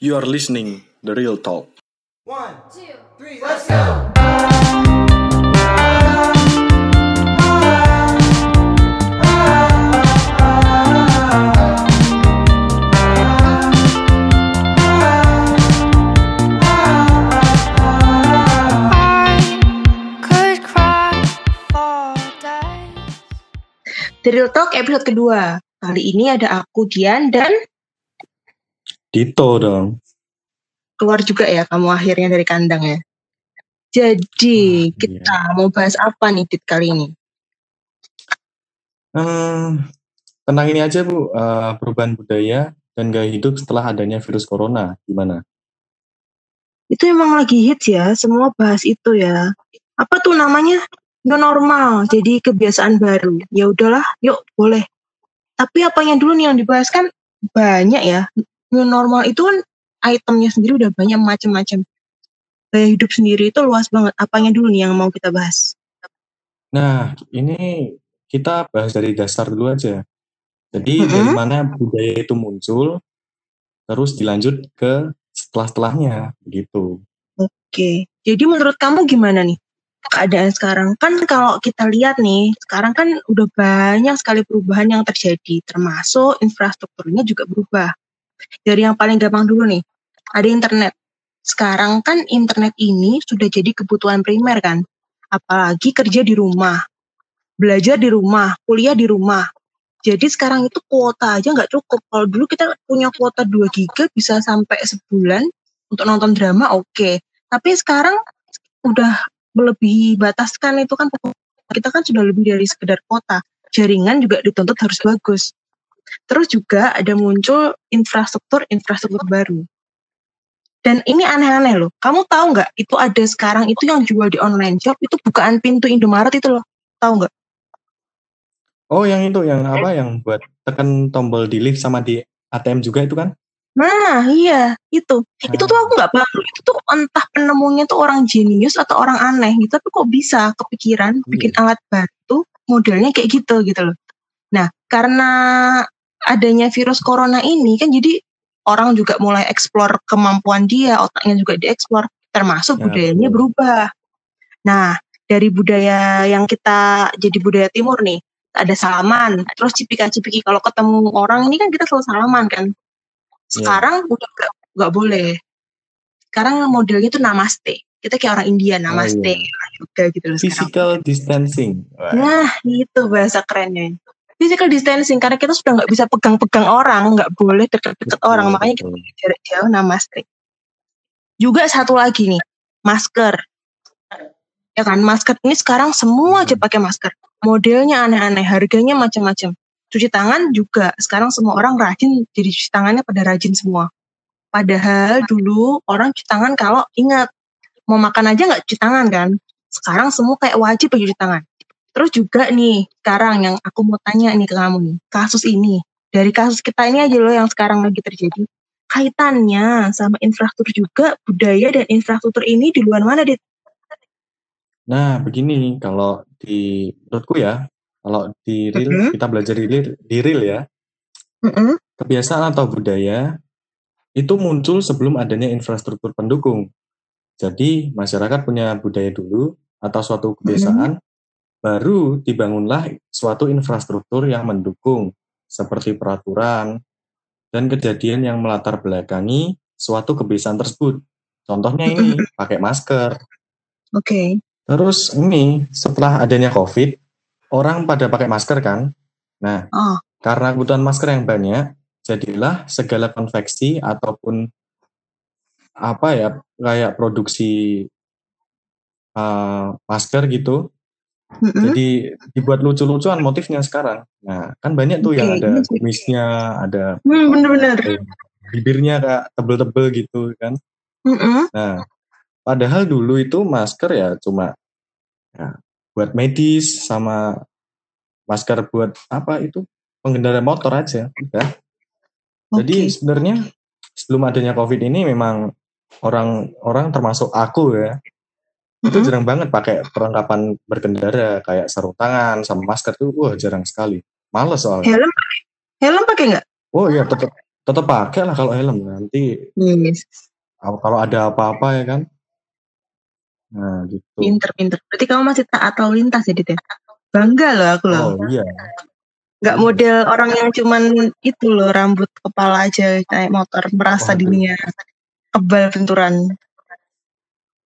You are listening the real talk. One, two, three, let's go. could cry for days. The Real Talk episode kedua. Kali ini ada aku, Dian, dan Dito dong. keluar juga ya kamu akhirnya dari kandang ya. Jadi, Ah, kita mau bahas apa nih, Dit, kali ini? Hmm, tentang ini aja Bu, eh, perubahan budaya dan gaya hidup setelah adanya virus corona. Gimana? Itu emang lagi hits ya, semua bahas itu ya. Apa tuh namanya? New normal, jadi kebiasaan baru. Ya udahlah, yuk boleh. Tapi apanya dulu nih yang dibahas kan banyak ya. New normal itu kan itemnya sendiri udah banyak macam-macam. Gaya hidup sendiri itu luas banget. Apanya dulu nih yang mau kita bahas? Nah, ini kita bahas dari dasar dulu aja. Jadi Mm-mm. dari mana budaya itu muncul, terus dilanjut ke setelah-setelahnya, gitu. Oke, jadi menurut kamu gimana nih keadaan sekarang? Kan kalau kita lihat nih, sekarang kan udah banyak sekali perubahan yang terjadi, termasuk infrastrukturnya juga berubah. Dari yang paling gampang dulu nih, ada internet. Sekarang kan internet ini sudah jadi kebutuhan primer kan, apalagi kerja di rumah, belajar di rumah, kuliah di rumah. Jadi sekarang itu kuota aja nggak cukup. Kalau dulu kita punya kuota 2 giga bisa sampai sebulan untuk nonton drama oke. Tapi sekarang udah melebihi batas kan itu kan kita kan sudah lebih dari sekedar kuota. Jaringan juga dituntut harus bagus. Terus juga ada muncul infrastruktur-infrastruktur baru. Dan ini aneh-aneh loh. Kamu tahu nggak? Itu ada sekarang itu yang jual di online shop itu bukaan pintu Indomaret itu loh. Tahu nggak? Oh, yang itu, yang apa, yang buat tekan tombol di lift sama di ATM juga itu kan? Nah, iya, itu. Itu tuh aku nggak paham. Itu tuh entah penemunya tuh orang jenius atau orang aneh gitu. Tapi kok bisa kepikiran bikin alat batu modelnya kayak gitu gitu loh. Nah, karena adanya virus corona ini kan jadi orang juga mulai eksplor kemampuan dia, otaknya juga dieksplor, termasuk Ya, budayanya betul. berubah. Nah, dari budaya yang kita jadi budaya timur nih, ada salaman, terus cipika-cipiki kalau ketemu orang ini kan kita selalu salaman kan. Sekarang udah nggak nggak boleh. Sekarang modelnya tuh namaste. Kita kayak orang India namaste, iya. orang yoga gitu loh sekarang. Physical distancing. Wah, Nah, itu bahasa kerennya. Physical distancing karena kita sudah nggak bisa pegang-pegang orang, nggak boleh deket-deket orang, makanya kita jarak jauh namaste. Juga satu lagi nih, masker. Ya kan, masker ini sekarang semua aja pakai masker. Modelnya aneh-aneh, harganya macam-macam. Cuci tangan juga, sekarang semua orang rajin, jadi cuci tangannya pada rajin semua. Padahal dulu orang cuci tangan kalau ingat, mau makan aja nggak cuci tangan kan. Sekarang semua kayak wajib cuci tangan. Terus juga nih, sekarang yang aku mau tanya nih ke kamu nih, kasus ini. Dari kasus kita ini aja loh yang sekarang lagi terjadi. Kaitannya sama infrastruktur juga, budaya dan infrastruktur ini di luar mana, Dit? Nah, begini, kalau di menurutku ya, kalau di real, Mhm. kita belajar di real, di real ya, Mm-mm. kebiasaan atau budaya itu muncul sebelum adanya infrastruktur pendukung. Jadi, masyarakat punya budaya dulu atau suatu kebiasaan, baru dibangunlah suatu infrastruktur yang mendukung, seperti peraturan dan kejadian yang melatar belakangi suatu kebiasaan tersebut. Contohnya ini, pakai masker. Oke. Terus ini, setelah adanya COVID, orang pada pakai masker kan? Nah, Oh. karena kebutuhan masker yang banyak, jadilah segala konveksi ataupun apa ya, kayak produksi uh, masker gitu, Mm-mm. jadi dibuat lucu-lucuan motifnya sekarang. Nah, kan banyak tuh yang Oke, ada kumisnya, ada Hmm, bener-bener. bibirnya kayak tebel-tebel gitu kan. Mm-mm. Nah, padahal dulu itu masker ya cuma ya, buat medis sama masker buat apa itu pengendara motor aja udah. Jadi Oke. sebenarnya sebelum adanya COVID ini memang orang-orang termasuk aku ya itu jarang banget pakai perlengkapan berkendara kayak sarung tangan sama masker tuh wah jarang sekali. Males soalnya. Helm? Helm pakai nggak? Oh iya tetap tetap pakai lah kalau helm nanti Yes. kalau ada apa-apa ya kan. Nah, gitu. Pinter, pinter. Berarti kamu masih taat lalu lintas ya, Dit ya? Bangga loh aku loh. Oh iya. Nggak model orang yang cuman itu loh, rambut kepala aja naik motor, merasa Waduh. dirinya kebal benturan.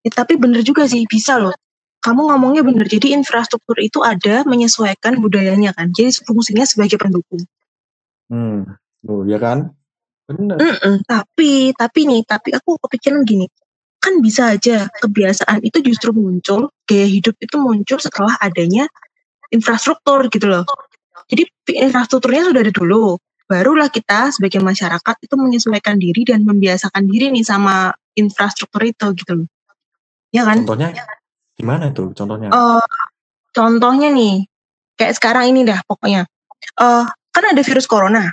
Ya, tapi bener juga sih, bisa loh. Kamu ngomongnya bener, jadi infrastruktur itu ada menyesuaikan budayanya kan. Jadi fungsinya sebagai pendukung. Hmm. Oh, ya kan? Bener. Mm-mm, tapi, tapi nih, tapi aku kepikiran gini. Kan bisa aja kebiasaan itu justru muncul, gaya hidup itu muncul setelah adanya infrastruktur gitu loh. Jadi infrastrukturnya sudah ada dulu. Barulah kita sebagai masyarakat itu menyesuaikan diri dan membiasakan diri nih sama infrastruktur itu gitu loh. Ya kan? Contohnya gimana tuh contohnya? Eh, contohnya nih, kayak sekarang ini dah pokoknya. Eh, kan ada virus corona.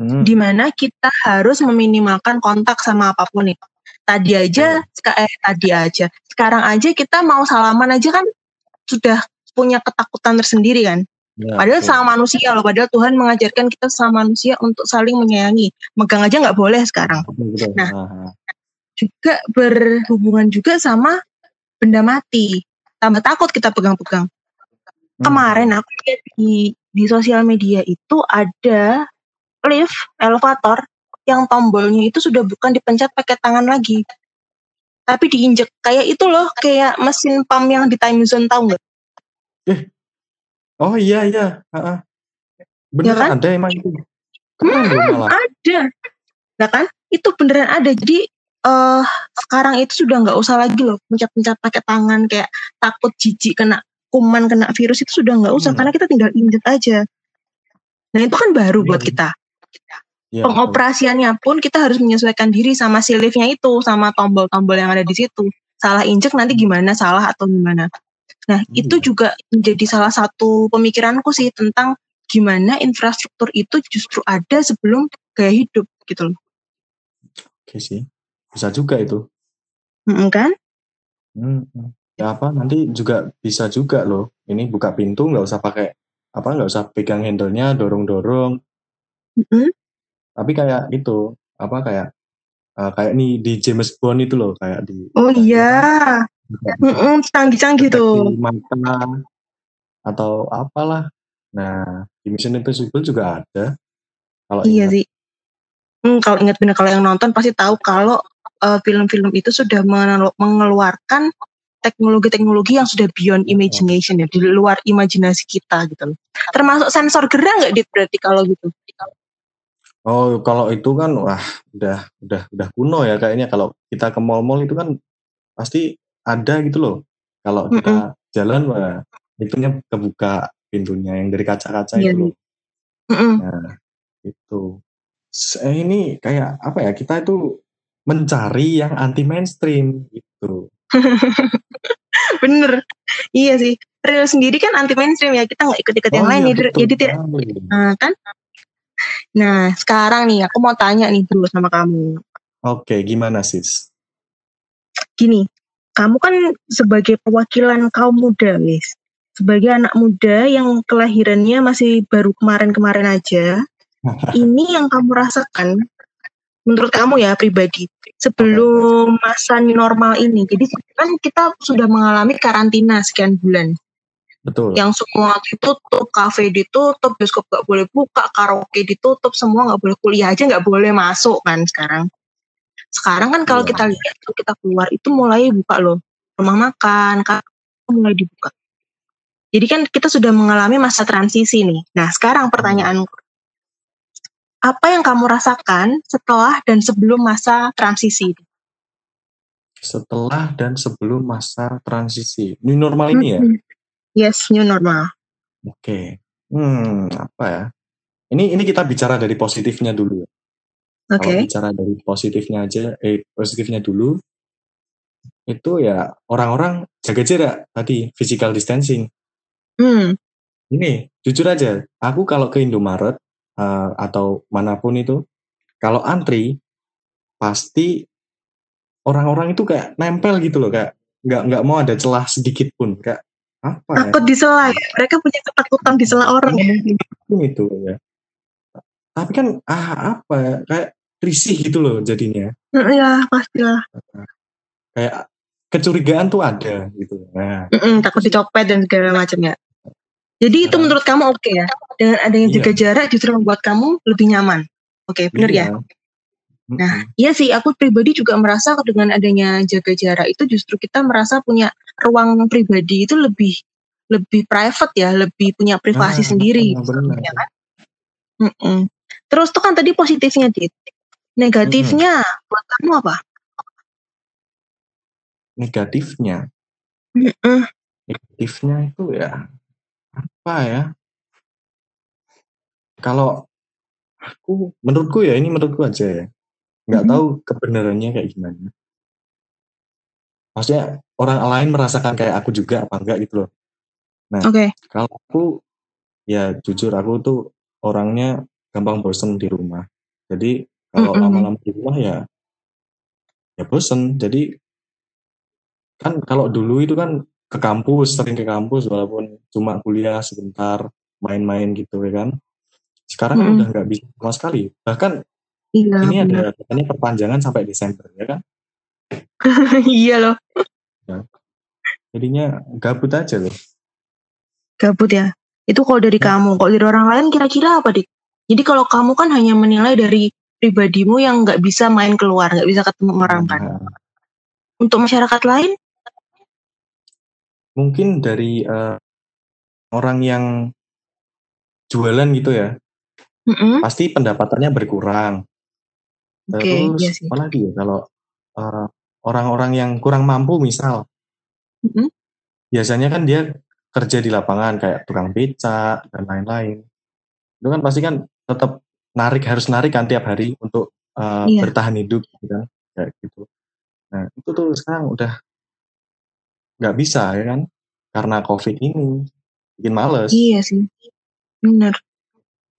Hmm. di mana kita harus meminimalkan kontak sama apa pun nih. Tadi aja, seka- eh tadi aja, sekarang aja kita mau salaman aja kan sudah punya ketakutan tersendiri kan. Ya, Padahal betul. sama manusia loh, padahal Tuhan mengajarkan kita sama manusia untuk saling menyayangi. Megang aja nggak boleh sekarang. Betul, betul. Nah. Nah, Juga berhubungan juga sama benda mati. Tambah takut kita pegang-pegang. hmm. Kemarin aku lihat di di sosial media itu ada lift elevator yang tombolnya itu sudah bukan dipencet pakai tangan lagi tapi diinjek kayak itu loh kayak mesin pump yang di time zone tahu nggak Oh iya iya. Bener Ya kan? ada emang itu. Hmm, ada nah kan itu beneran ada jadi eh sekarang itu sudah nggak usah lagi loh pencet-pencet pakai tangan kayak takut jijik kena kuman kena virus itu sudah nggak usah Hmm. karena kita tinggal injek aja nah itu kan baru Iya, buat iya. kita betul. pengoperasiannya pun kita harus menyesuaikan diri sama si liftnya itu sama tombol-tombol yang ada di situ salah injek nanti gimana salah atau gimana nah Hmm. itu juga menjadi salah satu pemikiranku sih tentang gimana infrastruktur itu justru ada sebelum gaya hidup gitu loh Oke sih. Bisa juga itu. Mm, kan Hmm. Ya apa nanti juga bisa juga loh. Ini buka pintu nggak usah pakai apa nggak usah pegang handle-nya dorong-dorong. Mm-mm. Tapi kayak itu apa kayak eh, kayak nih di James Bond itu loh kayak di oh iya Mm-mm, canggih-canggih tuh mata atau apalah. Nah di Mission Impossible juga ada. Kalau iya ingat. sih Hmm, kalau ingat benar kalau yang nonton pasti tahu kalau eh, film-film itu sudah mengeluarkan teknologi-teknologi yang sudah beyond imagination ya di luar imajinasi kita gitu loh. Termasuk sensor gerak nggak Dit berarti kalau gitu? Oh, kalau itu kan wah udah udah udah kuno ya kayaknya kalau kita ke mall-mall itu kan pasti ada gitu loh. Kalau kita jalan wah itunya kebuka pintunya yang dari kaca-kaca Iya, itu loh. Mm-mm. Nah, itu. Eh, ini kayak apa ya? Kita itu mencari yang anti mainstream gitu. Bener, iya sih. Real sendiri kan anti mainstream ya kita nggak ikut-ikut yang Oh lain iya, jadi betul jadi tidak. Nah, kan? Nah, sekarang nih aku mau tanya nih dulu sama kamu. Oke, gimana sis? Gini, kamu kan sebagai perwakilan kaum muda, guys. Sebagai anak muda yang kelahirannya masih baru kemarin-kemarin aja, ini yang kamu rasakan menurut kamu ya pribadi sebelum masa normal ini. Jadi kan kita sudah mengalami karantina sekian bulan. Betul. yang semua ditutup, kafe ditutup, bioskop nggak boleh buka, karaoke ditutup, semua nggak boleh kuliah aja nggak boleh masuk kan sekarang. Sekarang kan kalau Iya. kita lihat kalau kita keluar itu mulai buka loh, rumah makan, kafe mulai dibuka. Jadi kan kita sudah mengalami masa transisi nih. Nah sekarang pertanyaanku, apa yang kamu rasakan setelah dan sebelum masa transisi? Setelah dan sebelum masa transisi. New normal ini ya? Yes, new normal. Oke. Hmm, apa ya? Ini ini kita bicara dari positifnya dulu. ya. Oke. Kalau bicara dari positifnya aja, eh positifnya dulu, itu ya orang-orang jaga jarak tadi, physical distancing. Hmm. Ini jujur aja, aku kalau ke Indomaret eh, atau mana pun itu, kalau antri pasti orang-orang itu kayak nempel gitu loh, kayak nggak nggak mau ada celah sedikit pun, kayak apa ya? Takut disela ya. Mereka punya ketakutan disela orang. Mungkin itu ya. tapi kan ah apa ya, kayak risih gitu loh jadinya Mm, Ya pastilah. kayak kecurigaan tuh ada gitu nah Mm-mm, takut dicopet dan segala macam ya. Jadi itu Nah. menurut kamu oke ya? Dengan adanya Iya. jaga jarak justru membuat kamu lebih nyaman. Oke, bener ya? iya. Nah, iya sih, aku pribadi juga merasa dengan adanya jaga jarak itu justru kita merasa punya ruang pribadi itu lebih lebih private ya, lebih punya privasi Nah, sendiri. benar, benar. ya kan? Mm-mm. Terus tuh kan tadi positifnya, Dit. Negatifnya buat kamu apa? negatifnya Mm-mm. negatifnya itu ya apa ya kalau aku menurutku ya ini menurutku aja ya nggak Mhm. tahu kebenarannya kayak gimana maksudnya orang lain merasakan kayak aku juga apa enggak gitu loh Oke. kalau aku ya jujur aku tuh orangnya gampang bosen di rumah jadi kalau Mm-mm. lama-lama di rumah ya ya bosen jadi kan kalau dulu itu kan ke kampus sering ke kampus walaupun cuma kuliah sebentar main-main gitu ya kan sekarang Mm-mm. udah nggak bisa sama sekali bahkan Iya, ini ada katanya perpanjangan sampai Desember ya kan iya loh, jadinya gabut aja loh gabut ya. Itu kalau dari Ya. kamu, kalau dari orang lain kira-kira apa, Dik? Jadi kalau kamu kan hanya menilai dari pribadimu yang nggak bisa main keluar, nggak bisa ketemu orang kan. Nah, Untuk masyarakat lain, mungkin dari eh, orang yang jualan gitu ya mm-mm. pasti pendapatannya berkurang Oke, terus iya sih. apa lagi ya kalau eh, orang-orang yang kurang mampu misal Mm-mm. biasanya kan dia kerja di lapangan kayak tukang becak dan lain-lain itu kan pasti kan tetap narik harus narik kan tiap hari untuk eh, Iya. bertahan hidup gitu kan kayak gitu nah itu tuh sekarang udah nggak bisa ya kan karena covid ini bikin males Iya sih, bener.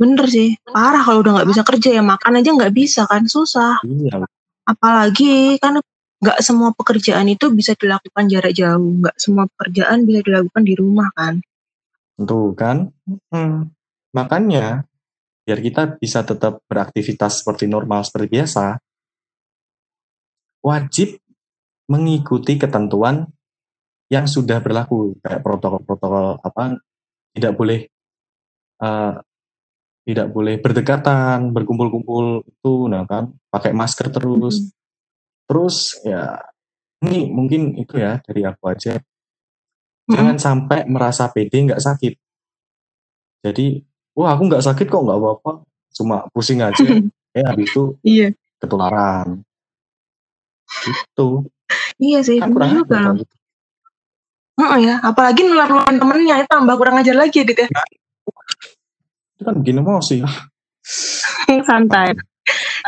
Bener sih, parah kalau udah nggak bisa kerja ya makan aja nggak bisa kan, susah. iya Apalagi kan nggak semua pekerjaan itu bisa dilakukan jarak jauh, nggak semua pekerjaan bisa dilakukan di rumah kan. tentu kan Hmm. makanya biar kita bisa tetap beraktivitas seperti normal seperti biasa wajib mengikuti ketentuan yang sudah berlaku kayak protokol-protokol apa tidak boleh eh, tidak boleh berdekatan berkumpul-kumpul itu nah kan pakai masker terus. Mhm. terus ya ini mungkin itu ya dari aku aja. Mm-mm. jangan sampai merasa pede nggak sakit. Jadi wah aku nggak sakit kok nggak apa-apa. Cuma pusing aja. Eh habis itu Iya, ketularan. Itu iya sih, kan kurang juga kalau gitu. Heeh ya, apalagi nular-nularin temennya itu tambah kurang ajar lagi ya, Dit ya. Itu kan bikin emosi Santai.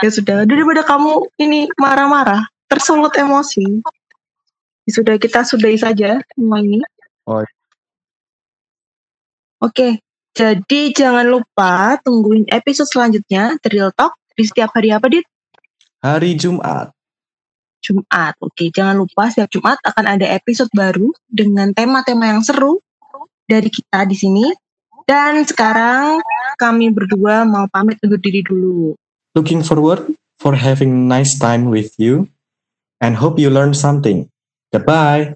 Ya sudah, daripada kamu ini marah-marah, tersulut emosi. Ya sudah kita sudahi saja semua ini. Oh. Oke, jadi jangan lupa tungguin episode selanjutnya The Real Talk di setiap hari apa, Dit? hari Jumat Jumat. Oke, jangan lupa setiap Jumat akan ada episode baru dengan tema-tema yang seru dari kita di sini. Dan sekarang kami berdua mau pamit undur diri dulu. looking forward for having nice time with you and hope you learn something goodbye